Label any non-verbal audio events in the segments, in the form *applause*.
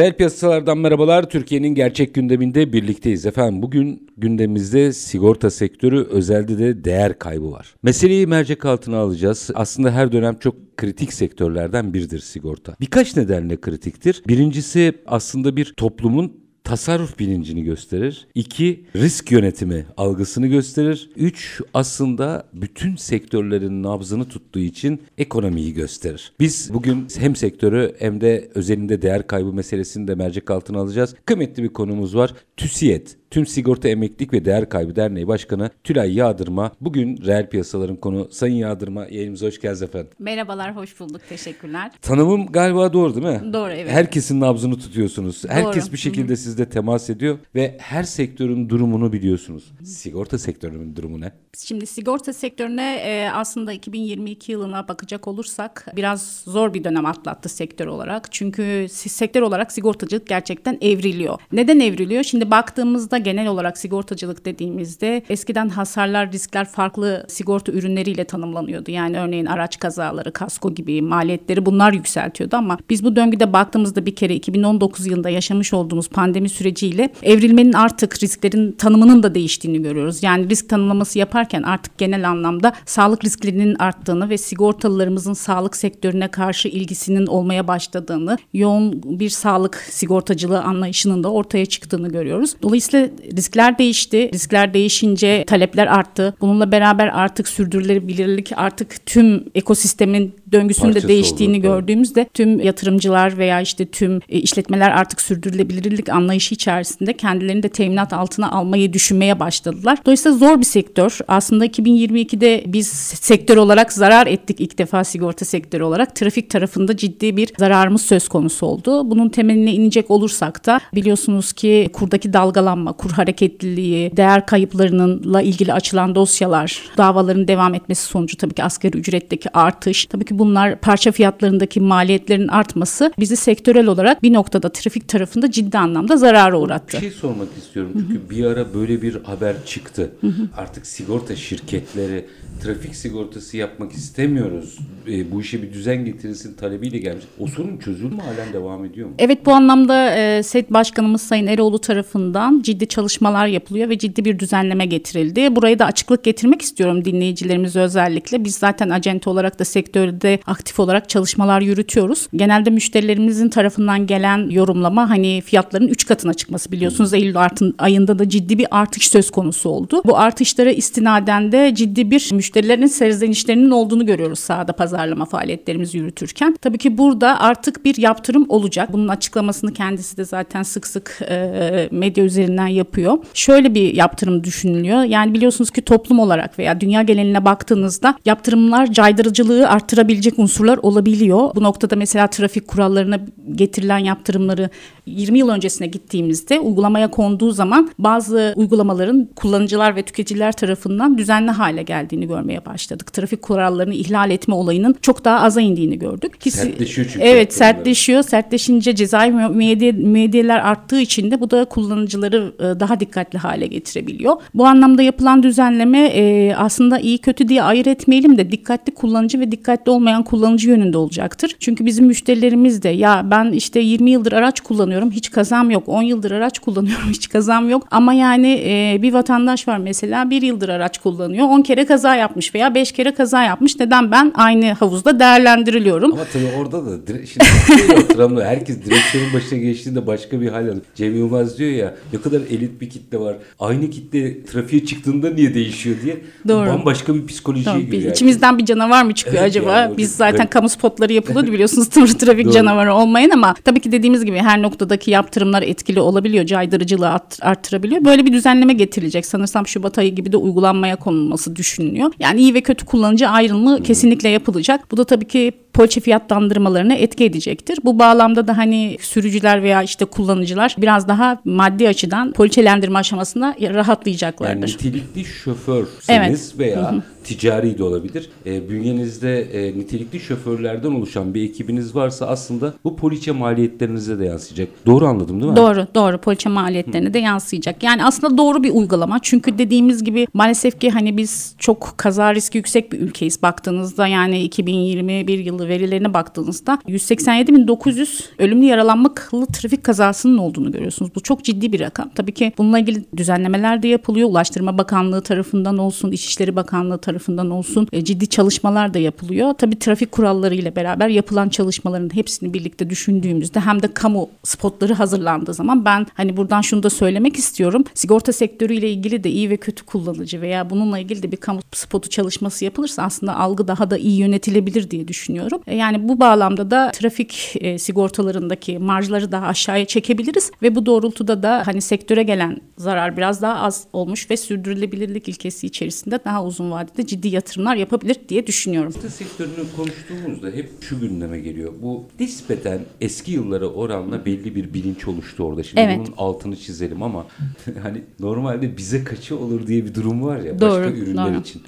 Reel piyasalardan merhabalar. Türkiye'nin gerçek gündeminde birlikteyiz efendim. Bugün gündemimizde sigorta sektörü özelde de değer kaybı var. Meseleyi mercek altına alacağız. Aslında her dönem çok kritik sektörlerden biridir sigorta. Birkaç nedenle kritiktir. Birincisi aslında bir toplumun tasarruf bilincini gösterir. İki, risk yönetimi algısını gösterir. Üç, aslında bütün sektörlerin nabzını tuttuğu için ekonomiyi gösterir. Biz bugün hem sektörü hem de özelinde değer kaybı meselesini de mercek altına alacağız. Kıymetli bir konumuz var. TÜSİED Tüm Sigorta Emeklilik ve Değer Kaybı Derneği Başkanı Tülay Yağdırma. Bugün reel piyasaların konu. Sayın Yağdırma yayınımıza hoş geldiniz efendim. Merhabalar, hoş bulduk. Teşekkürler. Tanımım galiba doğru değil mi? Doğru, evet. Herkesin nabzını tutuyorsunuz. Doğru. Herkes bir şekilde sizde temas ediyor ve her sektörün durumunu biliyorsunuz. Sigorta sektörünün durumu ne? Şimdi sigorta sektörüne e, aslında 2022 yılına bakacak olursak biraz zor bir dönem atlattı sektör olarak. Çünkü sektör olarak sigortacılık gerçekten evriliyor. Neden evriliyor? Şimdi baktığımızda genel olarak sigortacılık dediğimizde eskiden hasarlar, riskler farklı sigorta ürünleriyle tanımlanıyordu. Yani örneğin araç kazaları, kasko gibi maliyetleri bunlar yükseltiyordu ama biz bu döngüde baktığımızda bir kere 2019 yılında yaşamış olduğumuz pandemi süreciyle evrilmenin artık risklerin tanımının da değiştiğini görüyoruz. Yani risk tanımlaması yaparken artık genel anlamda sağlık risklerinin arttığını ve sigortalılarımızın sağlık sektörüne karşı ilgisinin olmaya başladığını, yoğun bir sağlık sigortacılığı anlayışının da ortaya çıktığını görüyoruz. Dolayısıyla riskler değişti. Riskler değişince talepler arttı. Bununla beraber artık sürdürülebilirlik artık tüm ekosistemin döngüsünün de değiştiğini oldu, evet. gördüğümüzde tüm yatırımcılar veya işte tüm e, işletmeler artık sürdürülebilirlik anlayışı içerisinde kendilerini de teminat altına almayı düşünmeye başladılar. Dolayısıyla zor bir sektör. Aslında 2022'de biz sektör olarak zarar ettik ilk defa sigorta sektörü olarak. Trafik tarafında ciddi bir zararımız söz konusu oldu. Bunun temeline inecek olursak da biliyorsunuz ki kurdaki dalgalanma, kur hareketliliği, değer kayıplarınınla ilgili açılan dosyalar, davaların devam etmesi sonucu tabii ki asgari ücretteki artış, tabii ki bunlar parça fiyatlarındaki maliyetlerin artması bizi sektörel olarak bir noktada trafik tarafında ciddi anlamda zarara Bir uğrattı. şey sormak istiyorum çünkü bir ara böyle bir haber çıktı. Artık sigorta şirketleri trafik sigortası yapmak istemiyoruz. E, bu işe bir düzen getirilsin talebiyle gelmiş. O sorun çözülür mü halen devam ediyor mu? Evet bu anlamda e, SED Başkanımız Sayın Eroğlu tarafından ciddi çalışmalar yapılıyor ve ciddi bir düzenleme getirildi. Buraya da açıklık getirmek istiyorum dinleyicilerimize özellikle. Biz zaten acente olarak da sektörde aktif olarak çalışmalar yürütüyoruz. Genelde müşterilerimizin tarafından gelen yorumlama hani fiyatların 3 katına çıkması biliyorsunuz Eylül artın, ayında da ciddi bir artış söz konusu oldu. Bu artışlara istinaden de ciddi bir müşterilerin serzenişlerinin olduğunu görüyoruz sahada pazarlama faaliyetlerimizi yürütürken. Tabii ki burada artık bir yaptırım olacak. Bunun açıklamasını kendisi de zaten sık sık e, medya üzerinden yapıyor. Şöyle bir yaptırım düşünülüyor. Yani biliyorsunuz ki toplum olarak veya dünya geneline baktığınızda yaptırımlar caydırıcılığı arttırabilecek unsurlar olabiliyor. Bu noktada mesela trafik kurallarına getirilen yaptırımları 20 yıl öncesine gittiğimizde uygulamaya konduğu zaman bazı uygulamaların kullanıcılar ve tüketiciler tarafından düzenli hale geldiğini görmeye başladık. Trafik kurallarını ihlal etme olayının çok daha aza indiğini gördük. Ki- Sertleşiyor çünkü Evet sertleşiyor. Sertleşince cezai mü- müeyyidiye- müeyyidiyeler arttığı için de bu da kullanıcıları e, daha dikkatli hale getirebiliyor. Bu anlamda yapılan düzenleme e, aslında iyi kötü diye ayırt etmeyelim de dikkatli kullanıcı ve dikkatli olmayan kullanıcı yönünde olacaktır. Çünkü bizim müşterilerimiz de ya ben işte 20 yıldır araç kullanıyorum hiç kazam yok. 10 yıldır araç kullanıyorum *laughs* hiç kazam yok. Ama yani e, bir vatandaş var mesela bir yıldır araç kullanıyor. 10 kere kaza yapmış veya 5 kere kaza yapmış. Neden ben aynı havuzda değerlendiriliyorum? Ama tabii orada da dire- şimdi herkes direksiyonun başına geçtiğinde başka bir hal alıyor. Cem Yılmaz diyor ya ne kadar elit bir kitle var. Aynı kitle trafiğe çıktığında niye değişiyor diye Doğru. bambaşka bir psikolojiye Doğru. giriyor. Biz- İçimizden bir canavar mı çıkıyor Evet acaba? yani o Biz zaten garip. kamu spotları yapılıyordu biliyorsunuz trafik Doğru. canavarı olmayın ama tabii ki dediğimiz gibi her noktadaki yaptırımlar etkili olabiliyor. Caydırıcılığı art- arttırabiliyor. Böyle bir düzenleme getirilecek. Sanırsam Şubat ayı gibi de uygulanmaya konulması düşünülüyor. Yani iyi ve kötü kullanıcı ayrımı kesinlikle yapılacak. Bu da tabii ki poliçe fiyatlandırmalarına etki edecektir. Bu bağlamda da hani sürücüler veya işte kullanıcılar biraz daha maddi açıdan poliçelendirme aşamasında rahatlayacaklardır. Yani nitelikli şoförseniz Evet. veya ticari de olabilir. E, bünyenizde e, nitelikli şoförlerden oluşan bir ekibiniz varsa aslında bu poliçe maliyetlerinize de yansıyacak. Doğru anladım değil mi? Doğru, doğru. Poliçe maliyetlerine de yansıyacak. Yani aslında doğru bir uygulama. Çünkü dediğimiz gibi maalesef ki hani biz çok kaza riski yüksek bir ülkeyiz. Baktığınızda yani 2021 yılı verilerine baktığınızda 187.900 ölümlü yaralanmalı trafik kazasının olduğunu görüyorsunuz. Bu çok ciddi bir rakam. Tabii ki bununla ilgili düzenlemeler de yapılıyor. Ulaştırma Bakanlığı tarafından olsun, İçişleri Bakanlığı tarafından olsun e, ciddi çalışmalar da yapılıyor. Tabii trafik kuralları ile beraber yapılan çalışmaların hepsini birlikte düşündüğümüzde hem de kamu spotları hazırlandığı zaman ben hani buradan şunu da söylemek istiyorum. Sigorta sektörüyle ilgili de iyi ve kötü kullanıcı veya bununla ilgili de bir kamu spotu çalışması yapılırsa aslında algı daha da iyi yönetilebilir diye düşünüyorum. E, Yani bu bağlamda da trafik e, sigortalarındaki marjları daha aşağıya çekebiliriz ve bu doğrultuda da hani sektöre gelen zarar biraz daha az olmuş ve sürdürülebilirlik ilkesi içerisinde daha uzun vadede ciddi yatırımlar yapabilir diye düşünüyorum. Sigorta sektörünü konuştuğumuzda hep şu gündeme geliyor. Bu nispeten eski yıllara oranla belli bir bilinç oluştu orada. Şimdi Evet. bunun altını çizelim ama *laughs* hani normalde bize kaçı olur diye bir durum var ya Doğru, başka ürünler doğru. için.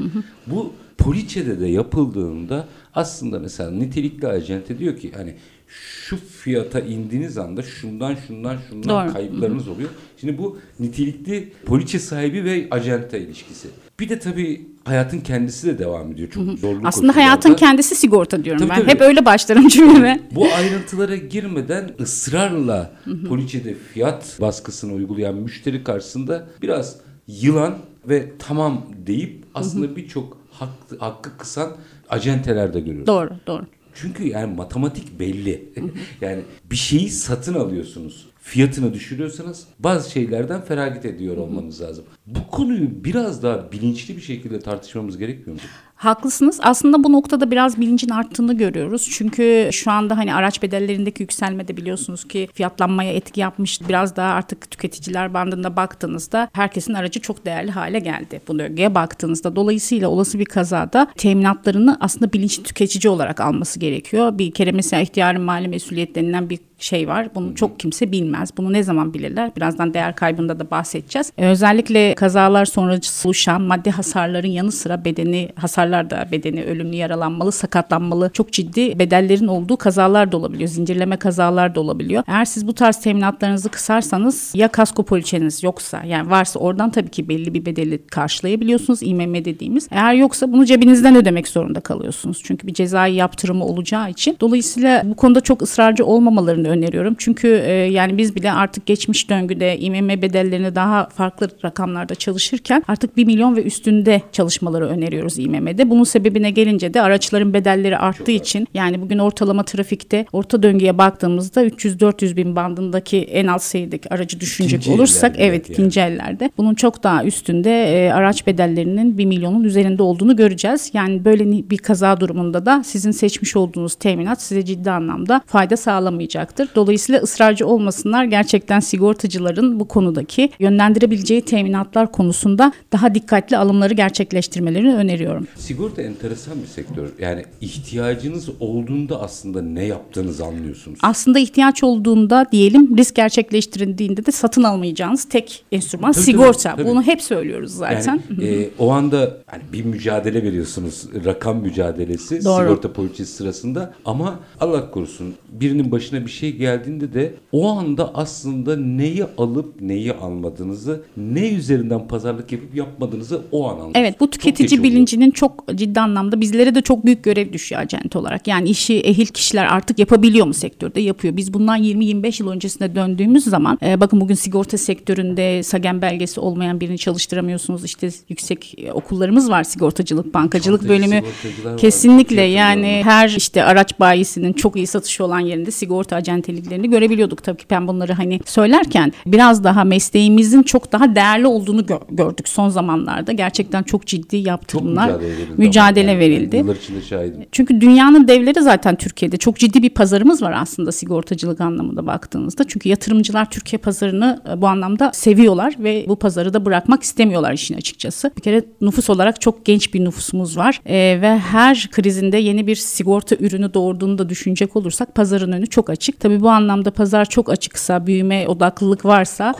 Bu poliçede de yapıldığında aslında mesela nitelikli acente diyor ki hani şu fiyata indiğiniz anda şundan şundan şundan Doğru. kayıplarınız oluyor. Şimdi bu nitelikli poliçe sahibi ve acente ilişkisi. Bir de tabii hayatın kendisi de devam ediyor. Çok zorlu Aslında hayatın kendisi sigorta diyorum Tabii, ben. tabii. Hep öyle başlarım cümleme. *laughs* Bu ayrıntılara girmeden ısrarla poliçede fiyat baskısını uygulayan müşteri karşısında biraz yılan ve tamam deyip aslında birçok hakkı, hakkı kısan acenteler de görüyoruz. Doğru, doğru. Çünkü yani matematik belli. *laughs* yani bir şeyi satın alıyorsunuz. Fiyatını düşürüyorsanız bazı şeylerden feragat ediyor olmanız lazım. Bu konuyu biraz daha bilinçli bir şekilde tartışmamız gerekmiyor mu? Haklısınız. Aslında bu noktada biraz bilincin arttığını görüyoruz. Çünkü şu anda hani araç bedellerindeki yükselme de biliyorsunuz ki fiyatlanmaya etki yapmış. Biraz daha artık tüketiciler bandında baktığınızda herkesin aracı çok değerli hale geldi. Bu bölgeye baktığınızda. Dolayısıyla olası bir kazada teminatlarını aslında bilinçli tüketici olarak alması gerekiyor. Bir kere mesela ihtiyarın mali mesuliyet denilen bir şey var. Bunu çok kimse bilmez. Bunu ne zaman bilirler? Birazdan değer kaybında da bahsedeceğiz. Ee, özellikle kazalar sonrası oluşan maddi hasarların yanı sıra bedeni hasarlar da bedeni ölümlü yaralanmalı, sakatlanmalı çok ciddi bedellerin olduğu kazalar da olabiliyor. Zincirleme kazalar da olabiliyor. Eğer siz bu tarz teminatlarınızı kısarsanız ya kasko poliçeniz yoksa yani varsa oradan tabii ki belli bir bedeli karşılayabiliyorsunuz. İMM dediğimiz. Eğer yoksa bunu cebinizden ödemek zorunda kalıyorsunuz. Çünkü bir cezai yaptırımı olacağı için. Dolayısıyla bu konuda çok ısrarcı olmamalarını öneriyorum. Çünkü e, yani biz bile artık geçmiş döngüde İMM bedellerini daha farklı rakamlarda çalışırken artık 1 milyon ve üstünde çalışmaları öneriyoruz İMM'de. Bunun sebebine gelince de araçların bedelleri arttığı için yani bugün ortalama trafikte orta döngüye baktığımızda 300-400 bin bandındaki en alt sayıdaki aracı düşünecek İkinci olursak ellerde evet yani. ikinci ellerde bunun çok daha üstünde e, araç bedellerinin 1 milyonun üzerinde olduğunu göreceğiz. Yani böyle bir kaza durumunda da sizin seçmiş olduğunuz teminat size ciddi anlamda fayda sağlamayacaktır. Dolayısıyla ısrarcı olmasınlar. Gerçekten sigortacıların bu konudaki yönlendirebileceği teminatlar konusunda daha dikkatli alımları gerçekleştirmelerini öneriyorum. Sigorta enteresan bir sektör. Yani ihtiyacınız olduğunda aslında ne yaptığınızı anlıyorsunuz. Aslında ihtiyaç olduğunda diyelim risk gerçekleştirildiğinde de satın almayacağınız tek enstrüman Tabii, sigorta. tabii, tabii. Bunu hep söylüyoruz zaten. Yani e, o anda hani bir mücadele veriyorsunuz. Rakam mücadelesi Doğru. sigorta poliçesi sırasında ama Allah korusun birinin başına bir şey geldiğinde de o anda aslında neyi alıp neyi almadığınızı ne üzerinden pazarlık yapıp yapmadığınızı o an anlıyorsunuz. Evet bu Çok tüketici oluyor. bilincinin çok ciddi anlamda bizlere de çok büyük görev düşüyor acent olarak. Yani işi ehil kişiler artık yapabiliyor mu sektörde? Yapıyor. Biz bundan 20-25 yıl öncesine döndüğümüz zaman e, bakın bugün sigorta sektöründe SAGEM belgesi olmayan birini çalıştıramıyorsunuz. İşte yüksek e, okullarımız var sigortacılık, bankacılık Çantacı bölümü. var, Kesinlikle tiyatrolar yani var. her işte araç bayisinin çok iyi satışı olan yerinde sigorta acenteliklerini görebiliyorduk. Tabii ki ben bunları hani söylerken biraz daha mesleğimizin çok daha değerli olduğunu gö- gördük son zamanlarda. Gerçekten çok ciddi Çok yaptırımlar, mücadele verildi. mücadele ama. verildi. Yıllar içinde şahidim. Çünkü dünyanın devleri zaten Türkiye'de. Çok ciddi bir pazarımız var aslında sigortacılık anlamında baktığınızda. Çünkü yatırımcılar Türkiye pazarını e, bu anlamda seviyorlar ve bu pazarı da bırakmak istemiyorlar işin açıkçası. Bir kere nüfus olarak çok genç bir nüfusumuz var E, ve her krizinde yeni bir sigorta ürünü doğurduğunu da düşünecek olursak pazarın önü çok açık. Tabii bu anlamda pazar çok açıksa, büyüme odaklılık varsa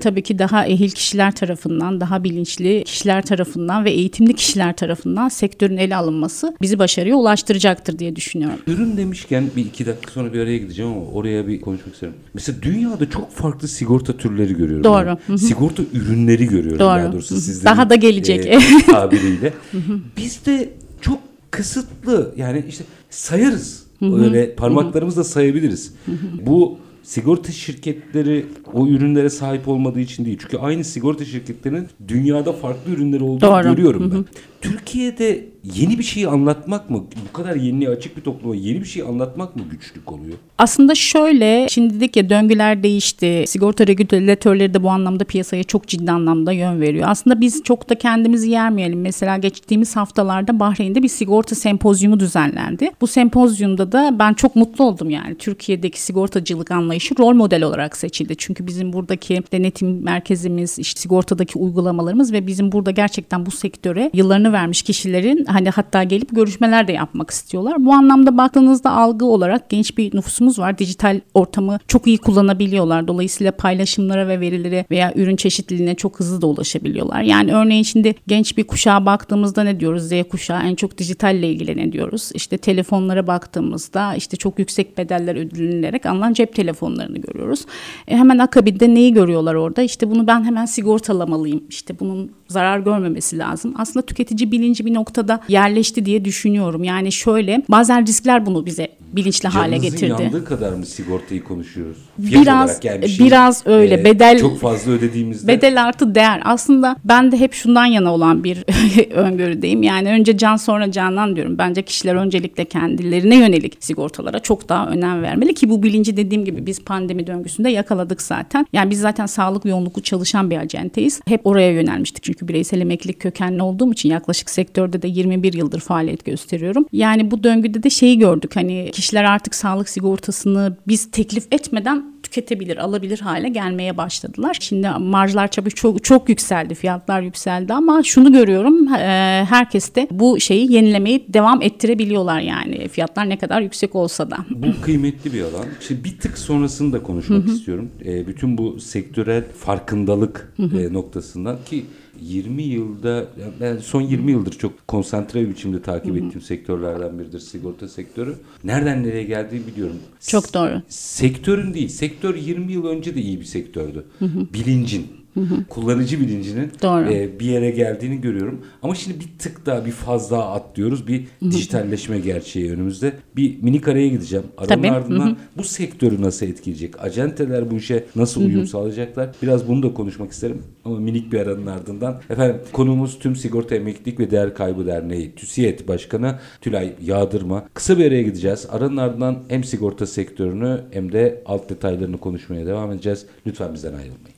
tabii ki daha ehil kişiler tarafından, daha bilinçli kişiler tarafından ve eğitimli kişiler tarafından sektörün ele alınması bizi başarıya ulaştıracaktır diye düşünüyorum. Ürün demişken bir iki dakika sonra bir araya gideceğim ama oraya bir konuşmak isterim. Mesela dünyada çok farklı sigorta türleri görüyorum. Doğru. Hı hı. Sigorta ürünleri görüyorum Doğru. daha doğrusu sizlerin Daha da gelecek. e, tabiriyle. *laughs* Bizde çok kısıtlı yani işte sayarız. Öyle parmaklarımızla sayabiliriz. Bu sigorta şirketleri o ürünlere sahip olmadığı için değil. Çünkü aynı sigorta şirketlerinin dünyada farklı ürünleri olduğunu Doğru. görüyorum ben. Türkiye'de yeni bir şeyi anlatmak mı, bu kadar yeniliğe açık bir topluma yeni bir şey anlatmak mı güçlük oluyor? Aslında şöyle şimdi dedik ya döngüler değişti. Sigorta regülatörleri de bu anlamda piyasaya çok ciddi anlamda yön veriyor. Aslında biz çok da kendimizi yermeyelim. Mesela geçtiğimiz haftalarda Bahreyn'de bir sigorta sempozyumu düzenlendi. Bu sempozyumda da ben çok mutlu oldum yani. Türkiye'deki sigortacılık anlayışı rol model olarak seçildi. Çünkü bizim buradaki denetim merkezimiz, işte sigortadaki uygulamalarımız ve bizim burada gerçekten bu sektöre yıllarını vermiş kişilerin hani hatta gelip görüşmeler de yapmak istiyorlar. Bu anlamda baktığınızda algı olarak genç bir nüfusumuz var. Dijital ortamı çok iyi kullanabiliyorlar. Dolayısıyla paylaşımlara ve verilere veya ürün çeşitliliğine çok hızlı da ulaşabiliyorlar. Yani örneğin şimdi genç bir kuşağa baktığımızda ne diyoruz? Z kuşağı en çok dijitalle ilgileniyoruz. İşte telefonlara baktığımızda işte çok yüksek bedeller ödülenilerek alınan cep telefonlarını görüyoruz. E hemen akabinde neyi görüyorlar orada? İşte bunu ben hemen sigortalamalıyım. İşte bunun zarar görmemesi lazım. Aslında tüketici bilinci bir noktada yerleşti diye düşünüyorum. Yani şöyle bazen riskler bunu bize bilinçli hale Canınızın getirdi. yandığı kadar mı sigortayı konuşuyoruz? Fiyat Biraz- yani bir şey, biraz öyle. Bedel- Çok fazla ödediğimizde. Bedel artı değer. Aslında ben de hep şundan yana olan bir *laughs* öngörüdeyim. Yani önce can sonra canan diyorum. Bence kişiler öncelikle kendilerine yönelik sigortalara çok daha önem vermeli ki bu bilinci dediğim gibi biz pandemi döngüsünde yakaladık zaten. Yani biz zaten sağlık yoğunluklu çalışan bir acenteyiz. Hep oraya yönelmiştik çünkü bireysel emeklilik kökenli olduğum için yaklaşık sektörde de 21 yıldır faaliyet gösteriyorum. Yani bu döngüde de şeyi gördük. Hani kişiler artık sağlık sigortasını biz teklif etmeden tüketebilir, alabilir hale gelmeye başladılar. Şimdi marjlar tabii çok çok yükseldi, fiyatlar yükseldi ama şunu görüyorum, e, herkes de bu şeyi yenilemeyi devam ettirebiliyorlar yani fiyatlar ne kadar yüksek olsa da. Bu *clears throat* kıymetli bir alan. İşte bir tık sonrasını da konuşmak istiyorum. E, bütün bu sektörel farkındalık e, noktasından ki 20 yılda ben son 20 yıldır çok konsantre bir biçimde takip ettiğim sektörlerden biridir sigorta sektörü. Nereden nereye geldiğini biliyorum. Çok doğru. Sektörün değil. Sektör 20 yıl önce de iyi bir sektördü. Bilincin. Kullanıcı bilincinin Doğru. e, bir yere geldiğini görüyorum. Ama şimdi bir tık daha bir faz daha atlıyoruz. Bir dijitalleşme gerçeği önümüzde. Bir minik araya gideceğim. Aranın Tabii. ardından bu sektörü nasıl etkileyecek? Acenteler bu işe nasıl uyum sağlayacaklar? Biraz bunu da konuşmak isterim. Ama minik bir aranın ardından. Efendim konuğumuz Tüm Sigorta Emeklilik ve Değer Kaybı Derneği TÜSİED Başkanı Tülay Yağdırma. Kısa bir araya gideceğiz. Aranın ardından hem sigorta sektörünü hem de alt detaylarını konuşmaya devam edeceğiz. Lütfen bizden ayrılmayın.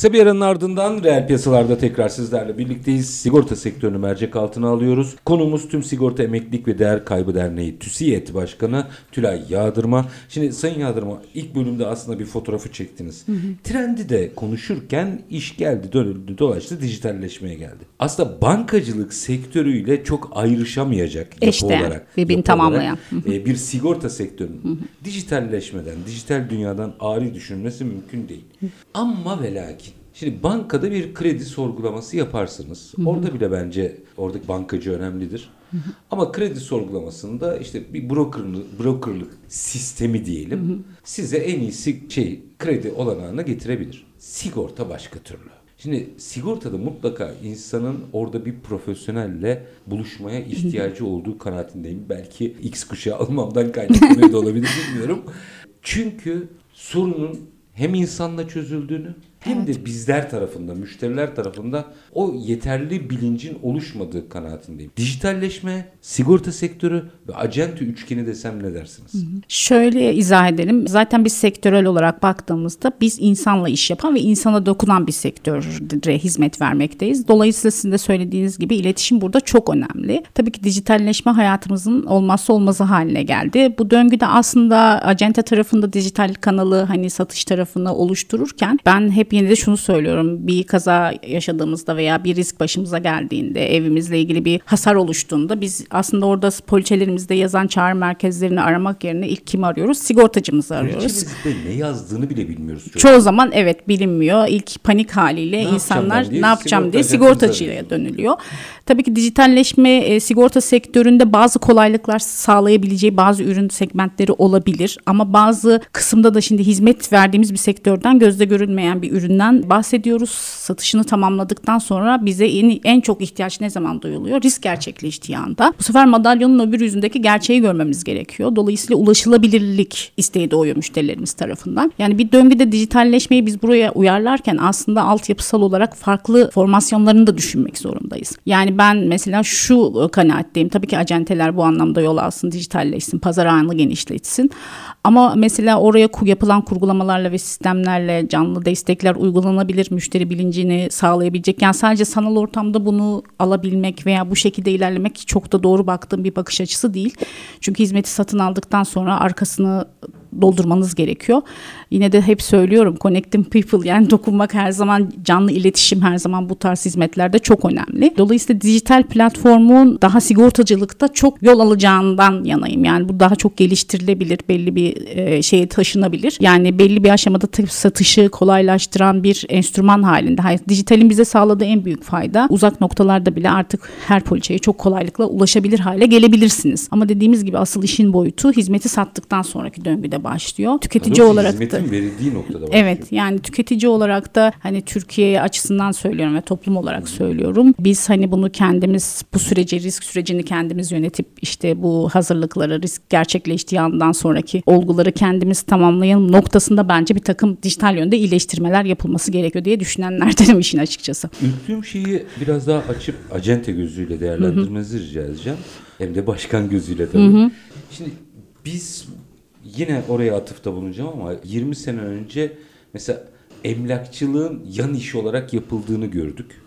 Kısa bir aranın ardından reel piyasalarda tekrar sizlerle birlikteyiz. Sigorta sektörünü mercek altına alıyoruz. Konumuz Tüm Sigorta Emeklilik ve Değer Kaybı Derneği TÜSİED Başkanı Tülay Yağdırma. Şimdi Sayın Yağdırma ilk bölümde aslında bir fotoğrafı çektiniz. Trendi de konuşurken iş geldi dönüldü dolaştı dijitalleşmeye geldi. Aslında bankacılık sektörüyle çok ayrışamayacak yapı Eşdeğer, olarak. birbirini tamamlayan. olarak, e, bir sigorta sektörünün dijitalleşmeden, dijital dünyadan ari düşünmesi mümkün değil. Ama ve lakin Şimdi bankada bir kredi sorgulaması yaparsınız. Orada bile bence oradaki bankacı önemlidir. Ama kredi sorgulamasında işte bir brokerlık, brokerlık sistemi diyelim size en iyisi şey kredi olanağına getirebilir. Sigorta başka türlü. Şimdi sigortada mutlaka insanın orada bir profesyonelle buluşmaya ihtiyacı olduğu kanaatindeyim. Belki X kuşağı almamdan kaynaklanıyor da olabilir bilmiyorum. *laughs* Çünkü sorunun hem insanla çözüldüğünü hem de bizler tarafında, müşteriler tarafında o yeterli bilincin oluşmadığı kanaatindeyim. Dijitalleşme, sigorta sektörü ve acente üçgeni desem ne dersiniz? Şöyle izah edelim. Zaten biz sektörel olarak baktığımızda biz insanla iş yapan ve insana dokunan bir sektöre hizmet vermekteyiz. Dolayısıyla sizin de söylediğiniz gibi iletişim burada çok önemli. Tabii ki dijitalleşme hayatımızın olmazsa olmazı haline geldi. Bu döngüde aslında acente tarafında dijital kanalı hani satış tarafını oluştururken ben hep yine de şunu söylüyorum. Bir kaza yaşadığımızda veya bir risk başımıza geldiğinde evimizle ilgili bir hasar oluştuğunda biz aslında orada poliçelerimizde yazan çağrı merkezlerini aramak yerine ilk kimi arıyoruz? Sigortacımızı arıyoruz. Ne yazdığını bile bilmiyoruz. Çok. Çoğu zaman evet bilinmiyor. İlk panik haliyle Ne insanlar yapacağım diye ne yapacağım diye sigorta sigortacıya dönülüyor. Tabii ki dijitalleşme e, sigorta sektöründe bazı kolaylıklar sağlayabileceği bazı ürün segmentleri olabilir ama bazı kısımda da şimdi hizmet verdiğimiz bir sektörden gözde görünmeyen bir üründen bahsediyoruz. Satışını tamamladıktan sonra bize en, en çok ihtiyaç ne zaman duyuluyor? Risk gerçekleştiği anda. Bu sefer madalyonun öbür yüzündeki gerçeği görmemiz gerekiyor. Dolayısıyla ulaşılabilirlik isteği doğuyor müşterilerimiz tarafından. Yani bir döngüde dijitalleşmeyi biz buraya uyarlarken aslında altyapısal olarak farklı formasyonlarını da düşünmek zorundayız. Yani ben mesela şu kanaatteyim. Tabii ki acenteler bu anlamda yol alsın, dijitalleşsin, pazar ağını genişletsin. Ama mesela oraya yapılan kurgulamalarla ve sistemlerle canlı destekler uygulanabilir. Müşteri bilincini sağlayabilecek. Yani sadece sanal ortamda bunu alabilmek veya bu şekilde ilerlemek çok da doğru baktığım bir bakış açısı değil. Çünkü hizmeti satın aldıktan sonra arkasını doldurmanız gerekiyor. Yine de hep söylüyorum connecting people yani dokunmak her zaman canlı iletişim her zaman bu tarz hizmetlerde çok önemli. Dolayısıyla dijital platformun daha sigortacılıkta çok yol alacağından yanayım. Yani bu daha çok geliştirilebilir, belli bir e, şeye taşınabilir. Yani belli bir aşamada satışı kolaylaştıran bir enstrüman halinde. Hayır, dijitalin bize sağladığı en büyük fayda uzak noktalarda bile artık her poliçeye çok kolaylıkla ulaşabilir hale gelebilirsiniz. Ama dediğimiz gibi asıl işin boyutu hizmeti sattıktan sonraki döngüde başlıyor. Tüketici doğrusu olarak da verildiği noktada başlıyor. Evet yani tüketici olarak da hani Türkiye açısından söylüyorum ve toplum olarak söylüyorum. Biz hani bunu kendimiz bu süreci risk sürecini kendimiz yönetip işte bu hazırlıkları risk gerçekleştiği andan sonraki olguları kendimiz tamamlayalım noktasında bence bir takım dijital yönde iyileştirmeler yapılması gerekiyor diye düşünenlerdenim işin açıkçası. Ürktüğüm şeyi biraz daha açıp acente gözüyle değerlendirmenizi rica edeceğim. Hem de başkan gözüyle tabii. Şimdi biz yine oraya atıfta bulunacağım ama 20 sene önce mesela emlakçılığın yan iş olarak yapıldığını gördük.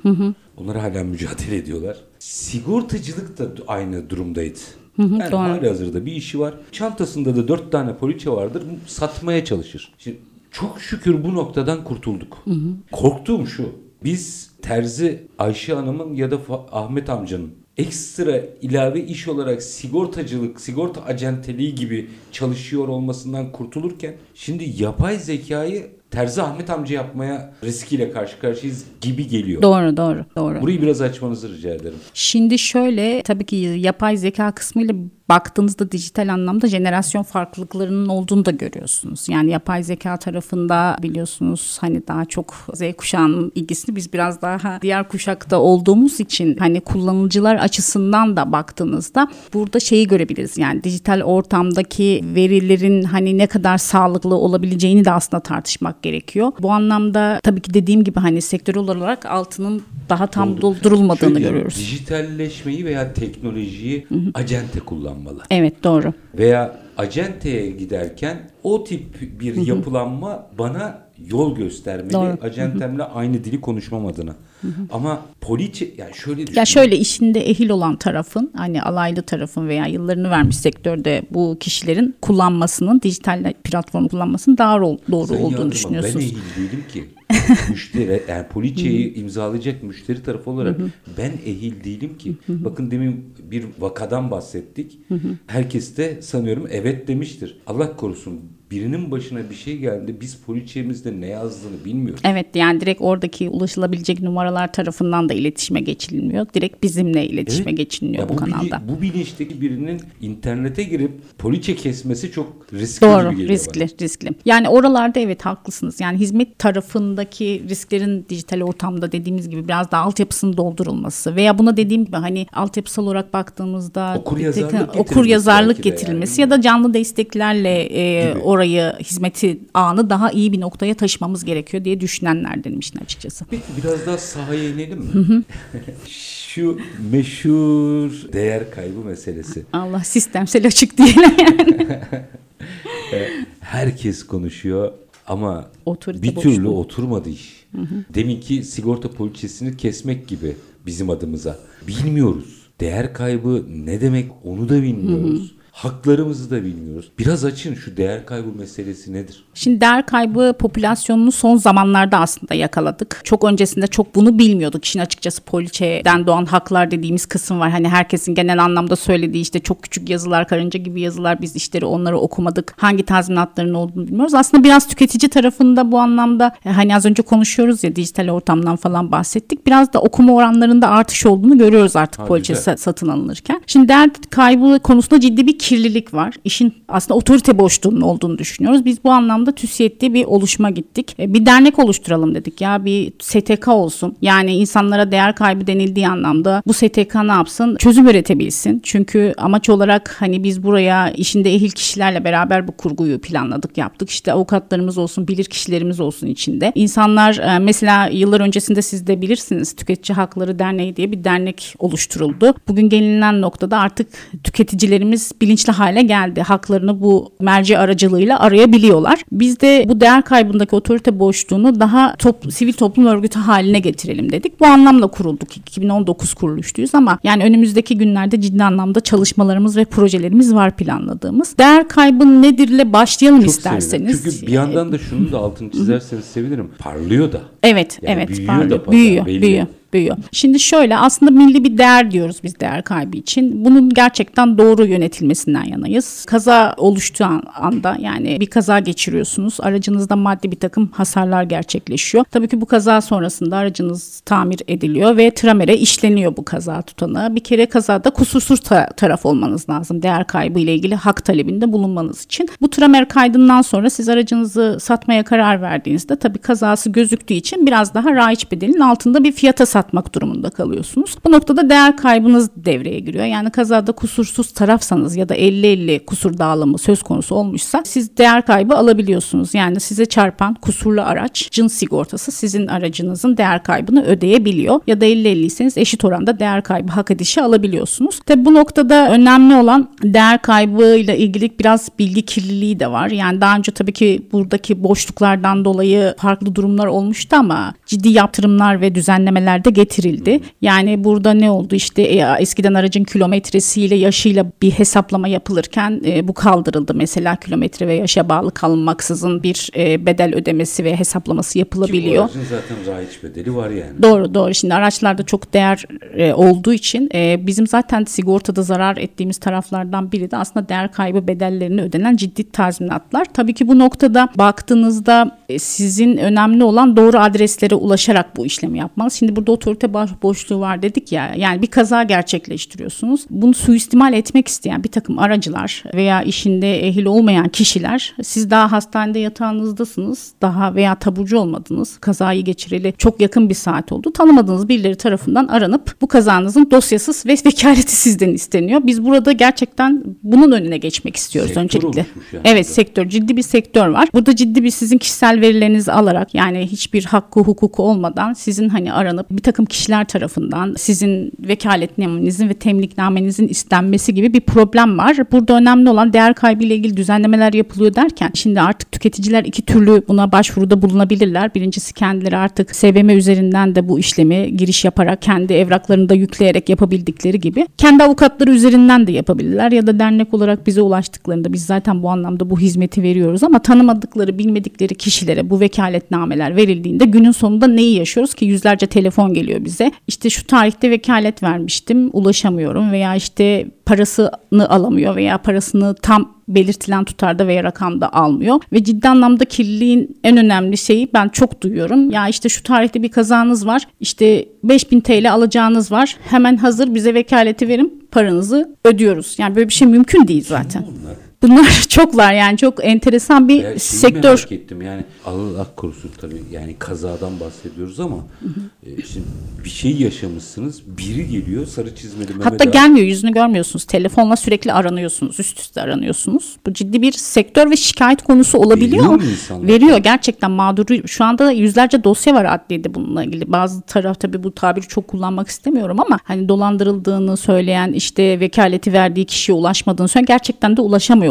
Onlar hala mücadele ediyorlar. Sigortacılık da aynı durumdaydı. yani doğru. hali hazırda bir işi var. Çantasında da dört tane poliçe vardır. Satmaya çalışır. Şimdi çok şükür bu noktadan kurtulduk. Korktuğum şu. Biz terzi Ayşe Hanım'ın ya da Ahmet amcanın ekstra ilave iş olarak sigortacılık, sigorta acenteliği gibi çalışıyor olmasından kurtulurken şimdi yapay zekayı terzi Ahmet amca yapmaya riskiyle karşı karşıyayız gibi geliyor. Doğru doğru doğru. Burayı biraz açmanızı rica ederim. Şimdi şöyle tabii ki yapay zeka kısmıyla baktığınızda dijital anlamda jenerasyon farklılıklarının olduğunu da görüyorsunuz. Yani yapay zeka tarafında biliyorsunuz hani daha çok Z kuşağının ilgisini biz biraz daha diğer kuşakta olduğumuz için hani kullanıcılar açısından da baktığınızda burada şeyi görebiliriz. Yani dijital ortamdaki verilerin hani ne kadar sağlıklı olabileceğini de aslında tartışmak gerekiyor. Bu anlamda tabii ki dediğim gibi hani sektör olarak altının daha tam doldurulmadığını Şöyle, görüyoruz. Dijitalleşmeyi veya teknolojiyi acente kullanmalı. Evet doğru. Veya acenteye giderken o tip bir yapılanma bana yol göstermeli. Doğru. Acentemle aynı dili konuşmam adına. Ama poliçe yani şöyle düşünün. Ya şöyle işinde ehil olan tarafın hani alaylı tarafın veya yıllarını vermiş sektörde bu kişilerin kullanmasının dijital platform kullanmasının daha doğru Sayın olduğunu düşünüyorsunuz. *laughs* Ben ehil değilim ki. müşteri yani poliçeyi imzalayacak müşteri tarafı olarak ben ehil değilim ki. Bakın demin bir vakadan bahsettik. Herkes de sanıyorum evet demiştir. Allah korusun birinin başına bir şey geldi biz poliçemizde ne yazdığını bilmiyoruz. Evet yani direkt oradaki ulaşılabilecek numaralar tarafından da iletişime geçilmiyor. Direkt bizimle iletişime Evet. geçiliniyor Ya bu, bili- kanalda. bu bilinçteki birinin internete girip poliçe kesmesi çok riskli Doğru, gibi geliyor riskli, bana. riskli. Yani oralarda evet haklısınız. Yani hizmet tarafındaki risklerin dijital ortamda dediğimiz gibi biraz daha altyapısının doldurulması veya buna dediğim gibi hani altyapısal olarak baktığımızda Okur yazarlık getirilmesi okur yazarlık getirilmesi yani. ya da canlı desteklerle e, Gibi. Orayı hizmeti ağını daha iyi bir noktaya taşımamız gerekiyor diye düşünenlerdenim işin açıkçası. Peki biraz daha sahaya inelim mi? *laughs* Şu meşhur değer kaybı meselesi. Allah sistemsel açık diyelim yani. *laughs* Herkes konuşuyor ama Otorite bir boşluğu. türlü oturmadı iş. Deminki sigorta poliçesini kesmek gibi bizim adımıza. Bilmiyoruz. Değer kaybı ne demek onu da bilmiyoruz. Haklarımızı da bilmiyoruz. Biraz açın şu değer kaybı meselesi nedir? Şimdi değer kaybı popülasyonunu son zamanlarda aslında yakaladık. Çok öncesinde çok bunu bilmiyorduk. İşin açıkçası poliçeden doğan haklar dediğimiz kısım var. Hani herkesin genel anlamda söylediği işte çok küçük yazılar, karınca gibi yazılar biz işleri onları okumadık. Hangi tazminatların olduğunu bilmiyoruz. Aslında biraz tüketici tarafında bu anlamda e, hani az önce konuşuyoruz ya dijital ortamdan falan bahsettik. Biraz da okuma oranlarında artış olduğunu görüyoruz artık Ha, poliçe satın alınırken. Şimdi değer kaybı konusunda ciddi bir kirlilik var. İşin aslında otorite boşluğunun olduğunu düşünüyoruz. Biz bu anlamda TÜSİAD diye bir oluşuma gittik. E, Bir dernek oluşturalım dedik ya bir STK olsun. Yani insanlara değer kaybı denildiği anlamda bu STK ne yapsın? Çözüm üretebilsin. Çünkü amaç olarak hani biz buraya işinde ehil kişilerle beraber bu kurguyu planladık, yaptık. İşte avukatlarımız olsun, bilir kişilerimiz olsun içinde. İnsanlar e, mesela yıllar öncesinde siz de bilirsiniz Tüketici Hakları Derneği diye bir dernek oluşturuldu. Bugün gelinen noktada artık tüketicilerimiz bilinçli hale geldi. Haklarını bu merci aracılığıyla arayabiliyorlar. Biz de bu değer kaybındaki otorite boşluğunu daha top, sivil toplum örgütü haline getirelim dedik. Bu anlamla kurulduk. 2019 kuruluşluyuz ama yani önümüzdeki günlerde ciddi anlamda çalışmalarımız ve projelerimiz var planladığımız. Değer kaybı nedirle başlayalım Çok isterseniz. sevinirim. Çünkü bir yandan da şunu da altını çizerseniz sevinirim. Parlıyor da. Evet, Yani evet. büyüyor pardon. da pazar, büyüyor, belli. büyüyor, büyüyor. Şimdi şöyle aslında milli bir değer diyoruz biz değer kaybı için. Bunun gerçekten doğru yönetilmesinden yanayız. Kaza oluştuğu an- anda yani bir kaza geçiriyorsunuz. Aracınızda maddi bir takım hasarlar gerçekleşiyor. Tabii ki bu kaza sonrasında aracınız tamir ediliyor ve tramere işleniyor bu kaza tutanağı. Bir kere kazada kusursuz ta- taraf olmanız lazım. Değer kaybı ile ilgili hak talebinde bulunmanız için. Bu tramer kaydından sonra siz aracınızı satmaya karar verdiğinizde tabii kazası gözüktüğü için biraz daha raiç bedelin altında bir fiyata satmak durumunda kalıyorsunuz. Bu noktada değer kaybınız devreye giriyor. Yani kazada kusursuz tarafsanız ya da 50-50 kusur dağılımı söz konusu olmuşsa siz değer kaybı alabiliyorsunuz. Yani size çarpan kusurlu araç cins sigortası sizin aracınızın değer kaybını ödeyebiliyor. Ya da 50-50'seniz eşit oranda değer kaybı hak edişi alabiliyorsunuz. Tabi bu noktada önemli olan değer kaybıyla ilgili biraz bilgi kirliliği de var. Yani daha önce tabii ki buradaki boşluklardan dolayı farklı durumlar olmuştu ama ciddi yaptırımlar ve düzenlemeler de getirildi. Yani burada ne oldu işte e, eskiden aracın kilometresiyle yaşıyla bir hesaplama yapılırken e, bu kaldırıldı. Mesela kilometre ve yaşa bağlı kalmaksızın bir e, bedel ödemesi ve hesaplaması Ki bu yapılabiliyor. zaten raiç bedeli var yani. Doğru doğru. Şimdi araçlarda çok değer e, olduğu için e, bizim zaten sigortada zarar ettiğimiz taraflardan biri de aslında değer kaybı bedellerini ödenen ciddi tazminatlar. Tabii ki bu noktada baktığınızda sizin önemli olan doğru adreslere ulaşarak bu işlemi yapmanız. Şimdi burada otorite boşluğu var dedik ya. Yani bir kaza gerçekleştiriyorsunuz. Bunu suistimal etmek isteyen bir takım aracılar veya işinde ehil olmayan kişiler siz daha hastanede yatağınızdasınız. Daha veya taburcu olmadınız. Kazayı geçireli çok yakın bir saat oldu. Tanımadığınız birileri tarafından aranıp bu kazanızın dosyasız ve *laughs* vekaleti sizden isteniyor. Biz burada gerçekten bunun önüne geçmek istiyoruz Sektör öncelikle. yani. Evet sektör ciddi bir sektör var. Burada ciddi bir sizin kişisel verilerinizi alarak yani hiçbir hakkı hukuku olmadan sizin hani aranıp bir takım kişiler tarafından sizin vekaletnamenizin ve temliknamenizin istenmesi gibi bir problem var. Burada önemli olan değer kaybı ile ilgili düzenlemeler yapılıyor derken şimdi artık tüketiciler iki türlü buna başvuruda bulunabilirler. Birincisi kendileri artık SBM üzerinden de bu işlemi giriş yaparak kendi evraklarını da yükleyerek yapabildikleri gibi kendi avukatları üzerinden de yapabilirler ya da dernek olarak bize ulaştıklarında biz zaten bu anlamda bu hizmeti veriyoruz ama tanımadıkları bilmedikleri kişiler kişilere bu vekaletnameler verildiğinde günün sonunda neyi yaşıyoruz ki yüzlerce telefon geliyor bize. İşte şu tarihte vekalet vermiştim ulaşamıyorum veya işte parasını alamıyor veya parasını tam belirtilen tutarda veya rakamda almıyor ve ciddi anlamda kirliliğin en önemli şeyi ben çok duyuyorum. Ya işte şu tarihte bir kazanız var. işte 5000 TL alacağınız var. Hemen hazır bize vekaleti verin paranızı ödüyoruz. Yani böyle bir şey mümkün değil zaten. Bunlar. Bunlar *laughs* çoklar yani çok enteresan bir şeyi sektör. merak ettim yani Allah korusun tabii yani kazadan bahsediyoruz ama e, şimdi bir şey yaşamışsınız biri geliyor sarı çizmeli Mehmet Hatta Ağa- gelmiyor yüzünü görmüyorsunuz. Telefonla sürekli aranıyorsunuz. Üst üste aranıyorsunuz. Bu ciddi bir sektör ve şikayet konusu olabiliyor. Veriyor mu insanlar? Veriyor gerçekten mağduru. Şu anda yüzlerce dosya var adliyede bununla ilgili. Bazı taraf tabii bu tabiri çok kullanmak istemiyorum ama hani dolandırıldığını söyleyen işte vekaleti verdiği kişiye ulaşmadığını söyleyen gerçekten de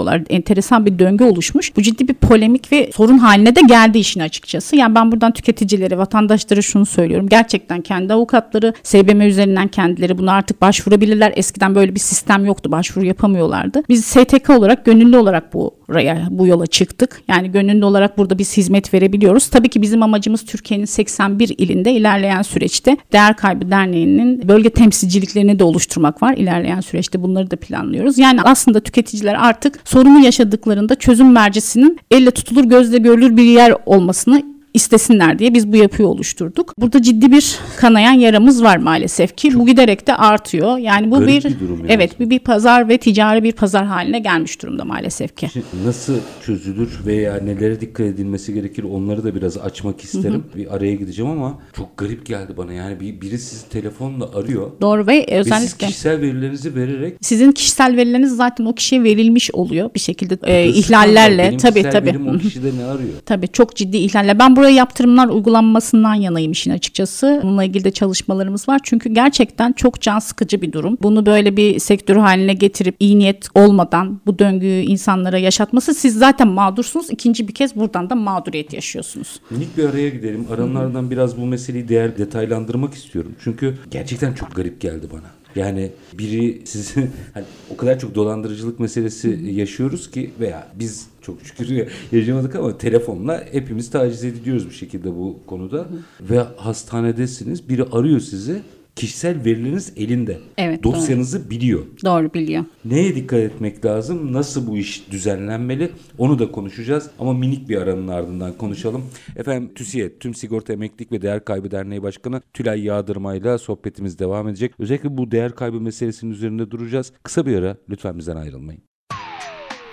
ulaşamıyorlar. Enteresan bir döngü oluşmuş. Bu ciddi bir polemik ve sorun haline de geldi işin açıkçası. Yani ben buradan tüketicilere, vatandaşlara şunu söylüyorum. Gerçekten kendi avukatları SBM üzerinden kendileri buna artık başvurabilirler. Eskiden böyle bir sistem yoktu. Başvuru yapamıyorlardı. Biz STK olarak gönüllü olarak bu buraya bu yola çıktık. Yani gönüllü olarak burada biz hizmet verebiliyoruz. Tabii ki bizim amacımız Türkiye'nin 81 ilinde ilerleyen süreçte Değer Kaybı Derneği'nin bölge temsilciliklerini de oluşturmak var. İlerleyen süreçte bunları da planlıyoruz. Yani aslında tüketiciler artık sorunu yaşadıklarında çözüm mercisinin elle tutulur gözle görülür bir yer olmasını istesinler diye biz bu yapıyı oluşturduk. Burada ciddi bir kanayan yaramız var maalesef ki bu giderek de artıyor. Yani bu bir, bir durum yani. evet bir, bir pazar ve ticari bir pazar haline gelmiş durumda maalesef ki. Şimdi nasıl çözülür veya nelere dikkat edilmesi gerekir onları da biraz açmak isterim. Bir araya gideceğim ama çok garip geldi bana. Yani bir, biri sizi telefonla arıyor Doğru ve ve siz özellikle kişisel verilerinizi vererek sizin kişisel verileriniz zaten o kişiye verilmiş oluyor bir şekilde e, ihlallerle benim tabii tabii. verim o kişide ne arıyor? *laughs* Tabii çok ciddi ihlaller. Ben buraya yaptırımlar uygulanmasından yanayım işin açıkçası. Bununla ilgili de çalışmalarımız var. Çünkü gerçekten çok can sıkıcı bir durum. Bunu böyle bir sektör haline getirip iyi niyet olmadan bu döngüyü insanlara yaşatması siz zaten mağdursunuz. İkinci bir kez buradan da mağduriyet yaşıyorsunuz. Minik bir araya gidelim. Aranlardan biraz bu meseleyi değer detaylandırmak istiyorum. Çünkü gerçekten çok garip geldi bana. Yani biri sizi *laughs* hani o kadar çok dolandırıcılık meselesi yaşıyoruz ki veya biz çok şükür yaşamadık ama telefonla hepimiz taciz ediliyoruz bir şekilde bu konuda. Ve hastanedesiniz. Biri arıyor sizi. Kişisel verileriniz elinde. Evet, doğru. Dosyanızı biliyor. Doğru biliyor. Neye dikkat etmek lazım? Nasıl bu iş düzenlenmeli? Onu da konuşacağız. Ama minik bir aranın ardından konuşalım. Efendim TÜSİED, Tüm Sigorta Emeklilik ve Değer Kaybı Derneği Başkanı Tülay Yağdırma ile sohbetimiz devam edecek. Özellikle bu değer kaybı meselesinin üzerinde duracağız. Kısa bir ara lütfen bizden ayrılmayın.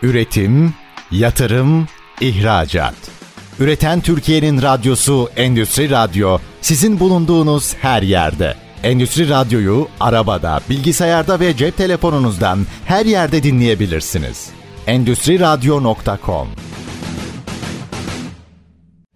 Üretim, yatırım, ihracat. Üreten Türkiye'nin radyosu Endüstri Radyo sizin bulunduğunuz her yerde. Endüstri Radyo'yu arabada, bilgisayarda ve cep telefonunuzdan her yerde dinleyebilirsiniz. Endüstri Radyo.com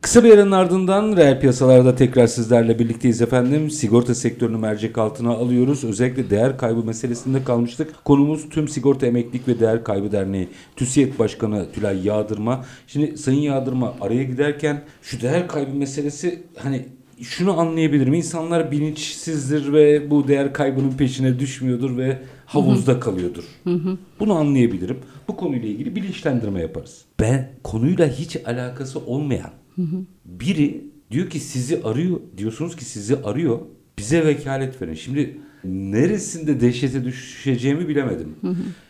Kısa bir aranın ardından reel piyasalarda tekrar sizlerle birlikteyiz efendim. Sigorta sektörünü mercek altına alıyoruz. Özellikle değer kaybı meselesinde kalmıştık. Konumuz tüm Sigorta Emeklilik ve Değer Kaybı Derneği. TÜSİED Başkanı Tülay Yağdırma. Şimdi Sayın Yağdırma araya giderken şu değer kaybı meselesi hani şunu anlayabilirim. İnsanlar bilinçsizdir ve bu değer kaybının peşine düşmüyordur ve havuzda kalıyordur. Bunu anlayabilirim. Bu konuyla ilgili bilinçlendirme yaparız. Ben konuyla hiç alakası olmayan biri diyor ki sizi arıyor diyorsunuz ki sizi arıyor bize vekalet verin. Şimdi neresinde dehşete düşeceğimi bilemedim.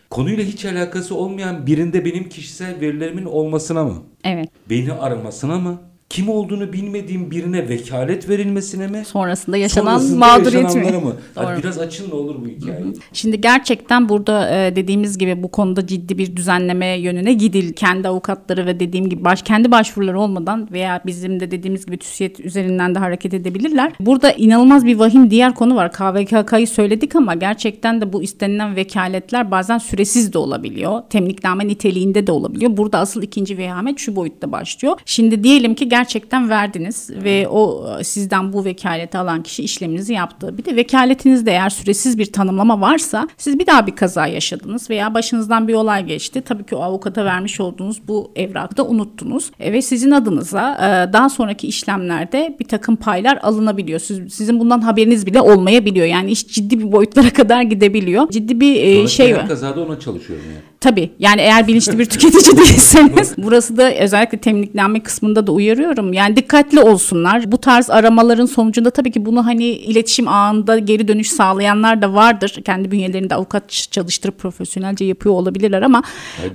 Konuyla hiç alakası olmayan birinde benim kişisel verilerimin olmasına mı? Evet. Beni aramasına mı? Kim olduğunu bilmediğim birine vekalet verilmesine mi? Sonrasında yaşanan Sonrasında mağduriyet mi? mı? Doğru. biraz açın ne olur bu hikayeyi. Şimdi gerçekten burada e, dediğimiz gibi bu konuda ciddi bir düzenleme yönüne gidil. Kendi avukatları ve dediğim gibi baş, kendi başvuruları olmadan veya bizim de dediğimiz gibi TÜSİED üzerinden de hareket edebilirler. Burada inanılmaz bir vahim diğer konu var. KVKK'yı söyledik ama gerçekten de bu istenilen vekaletler bazen süresiz de olabiliyor. Temlikname niteliğinde de olabiliyor. Burada asıl ikinci vehamet şu boyutta başlıyor. Şimdi diyelim ki gerçekten verdiniz ve o e, sizden bu vekaleti alan kişi işleminizi yaptı. Bir de vekaletinizde eğer süresiz bir tanımlama varsa siz bir daha bir kaza yaşadınız veya başınızdan bir olay geçti. Tabii ki o avukata vermiş olduğunuz bu evrakı da unuttunuz. E, ve sizin adınıza e, daha sonraki işlemlerde bir takım paylar alınabiliyor. Siz, sizin bundan haberiniz bile olmayabiliyor. Yani iş ciddi bir boyutlara *laughs* kadar gidebiliyor. Ciddi bir şey var. kazada ona çalışıyorum yani. Tabii yani eğer bilinçli bir tüketici *laughs* değilseniz burası da özellikle temizlenme kısmında da uyarıyorum. Yani dikkatli olsunlar. Bu tarz aramaların sonucunda tabii ki bunu hani iletişim ağında geri dönüş sağlayanlar da vardır. Kendi bünyelerinde avukat çalıştırıp profesyonelce yapıyor olabilirler ama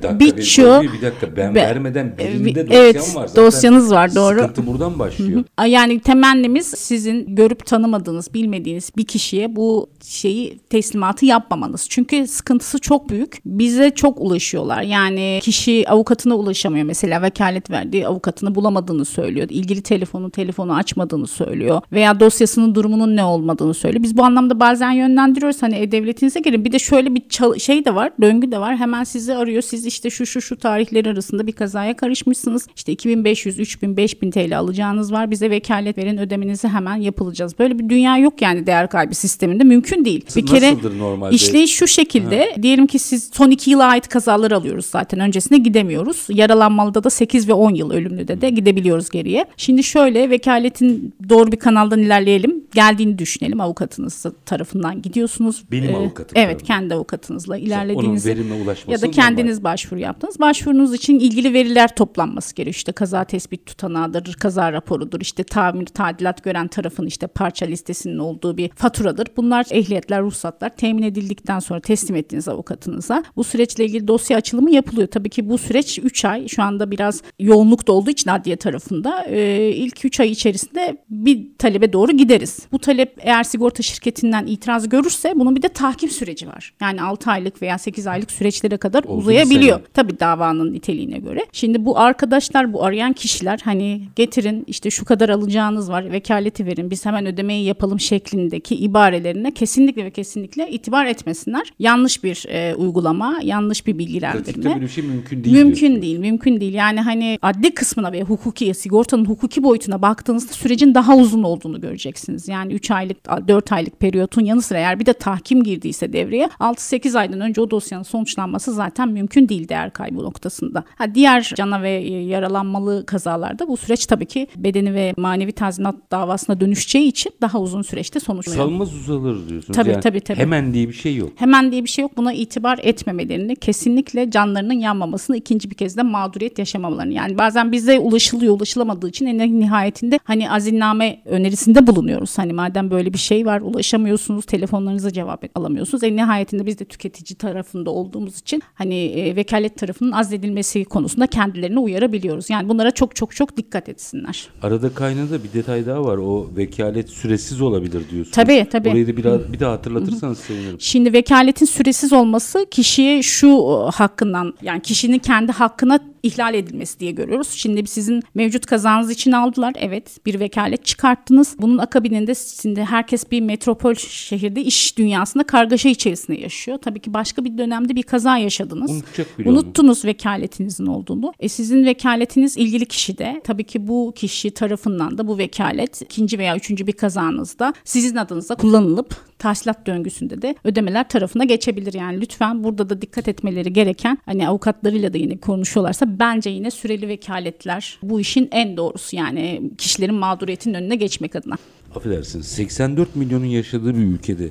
birçoğu bir, dakika ben Be- vermeden birinde e, dosyam evet, var. Zaten dosyanız var, doğru. Sıkıntı buradan başlıyor. Yani temennimiz sizin görüp tanımadığınız, bilmediğiniz bir kişiye bu şeyi teslimatı yapmamanız. Çünkü sıkıntısı çok büyük. Bize çok ulaşıyorlar. Yani kişi avukatına ulaşamıyor. Mesela vekalet verdiği avukatını bulamadığını söylüyor. İlgili telefonu telefonu açmadığını söylüyor. Veya dosyasının durumunun ne olmadığını söylüyor. Biz bu anlamda bazen yönlendiriyoruz. Hani e-devletinize girin. Bir de şöyle bir şey de var. Döngü de var. Hemen sizi arıyor. Siz işte şu şu şu tarihler arasında bir kazaya karışmışsınız. İşte 2500, 3000, 5000 TL alacağınız var. Bize vekalet verin ödemenizi hemen yapılacağız. Böyle bir dünya yok yani değer kaybı sisteminde. Mümkün değil. Bir kere nasıldır normalde? işleyiş şu şekilde. Diyelim ki siz son 2 yıla ait kazalar alıyoruz zaten. Öncesinde gidemiyoruz. Yaralanmalıda da 8 ve 10 yıl ölümlüde de gidebiliyoruz geriye. Şimdi şöyle vekaletin doğru bir kanaldan ilerleyelim. Geldiğini düşünelim avukatınız tarafından gidiyorsunuz. Benim Ee, avukatım Evet kendi avukatınızla Onun ilerlediğiniz verime ulaşması ya da kendiniz başvuru yaptınız. Başvurunuz için ilgili veriler toplanması gerekiyor. İşte kaza tespit tutanağıdır, kaza raporudur, işte tamir, tadilat gören tarafın işte parça listesinin olduğu bir faturadır. Bunlar ehliyetler, ruhsatlar temin edildikten sonra teslim ettiğiniz avukatınıza. Bu süreçle ilgili dosya açılımı yapılıyor. Tabii ki bu süreç 3 ay. Şu anda biraz yoğunluk da olduğu için adliye tarafında e, ilk 3 ay içerisinde bir talebe doğru gideriz. Bu talep eğer sigorta şirketinden itiraz görürse bunun bir de tahkim süreci var. Yani 6 aylık veya 8 aylık süreçlere kadar Oldu uzayabiliyor. Tabii davanın niteliğine göre. Şimdi bu arkadaşlar, bu arayan kişiler hani getirin işte şu kadar alacağınız var, vekaleti verin, biz hemen ödemeyi yapalım şeklindeki ibarelerine kesinlikle ve kesinlikle itibar etmesinler. Yanlış bir e, uygulama, yanlış bir Pratikte bilgilendirme. böyle bir şey mümkün değil. Mümkün diyorsun. değil, mümkün değil. Yani hani adli kısmına ve hukuki, sigortanın hukuki boyutuna baktığınızda sürecin daha uzun olduğunu göreceksiniz. Yani 3 aylık, 4 aylık periyotun yanı sıra eğer bir de tahkim girdiyse devreye 6-8 aydan önce o dosyanın sonuçlanması zaten mümkün değil değer kaybı noktasında. Ha, diğer cana ve yaralanmalı kazalarda bu süreç tabii ki bedeni ve manevi tazminat davasına dönüşeceği için daha uzun süreçte sonuçlanıyor. Salmaz uzalır diyorsunuz. Tabii, yani tabii, tabii. Hemen diye bir şey yok. Hemen diye bir şey yok. Buna itibar etmemelerini, kesinlikle canlarının yanmamasını, ikinci bir kez de mağduriyet yaşamamalarını. Yani bazen bize ulaşılıyor, ulaşılamadığı için en nihayetinde hani azinname önerisinde bulunuyoruz. Hani madem böyle bir şey var, ulaşamıyorsunuz, telefonlarınıza cevap alamıyorsunuz. En nihayetinde biz de tüketici tarafında olduğumuz için hani e, vekalet tarafının azledilmesi konusunda kendilerini uyarabiliyoruz. Yani bunlara çok çok çok dikkat etsinler. Arada kaynadı bir detay daha var. O vekalet süresiz olabilir diyorsunuz. Tabii, tabii. Orayı da biraz bir daha hatırlatırsanız sevinirim. Şimdi vekaletin süresiz olması kişiye şu hakkından yani kişinin kendi hakkına ihlal edilmesi diye görüyoruz. Şimdi sizin mevcut kazanız için aldılar. Evet bir vekalet çıkarttınız. Bunun akabininde şimdi herkes bir metropol şehirde iş dünyasında kargaşa içerisinde yaşıyor. Tabii ki başka bir dönemde bir kaza yaşadınız. Unutacak bile olmadı. Unuttunuz vekaletinizin olduğunu. E sizin vekaletiniz ilgili kişi de tabii ki bu kişi tarafından da bu vekalet ikinci veya üçüncü bir kazanızda sizin adınıza kullanılıp tahsilat döngüsünde de ödemeler tarafına geçebilir. Yani lütfen burada da dikkat etmeleri gereken hani avukatlarıyla da yine konuşuyorlarsa bence yine süreli vekaletler bu işin en doğrusu yani kişilerin mağduriyetinin önüne geçmek adına. Affedersiniz 84 milyonun yaşadığı bir ülkede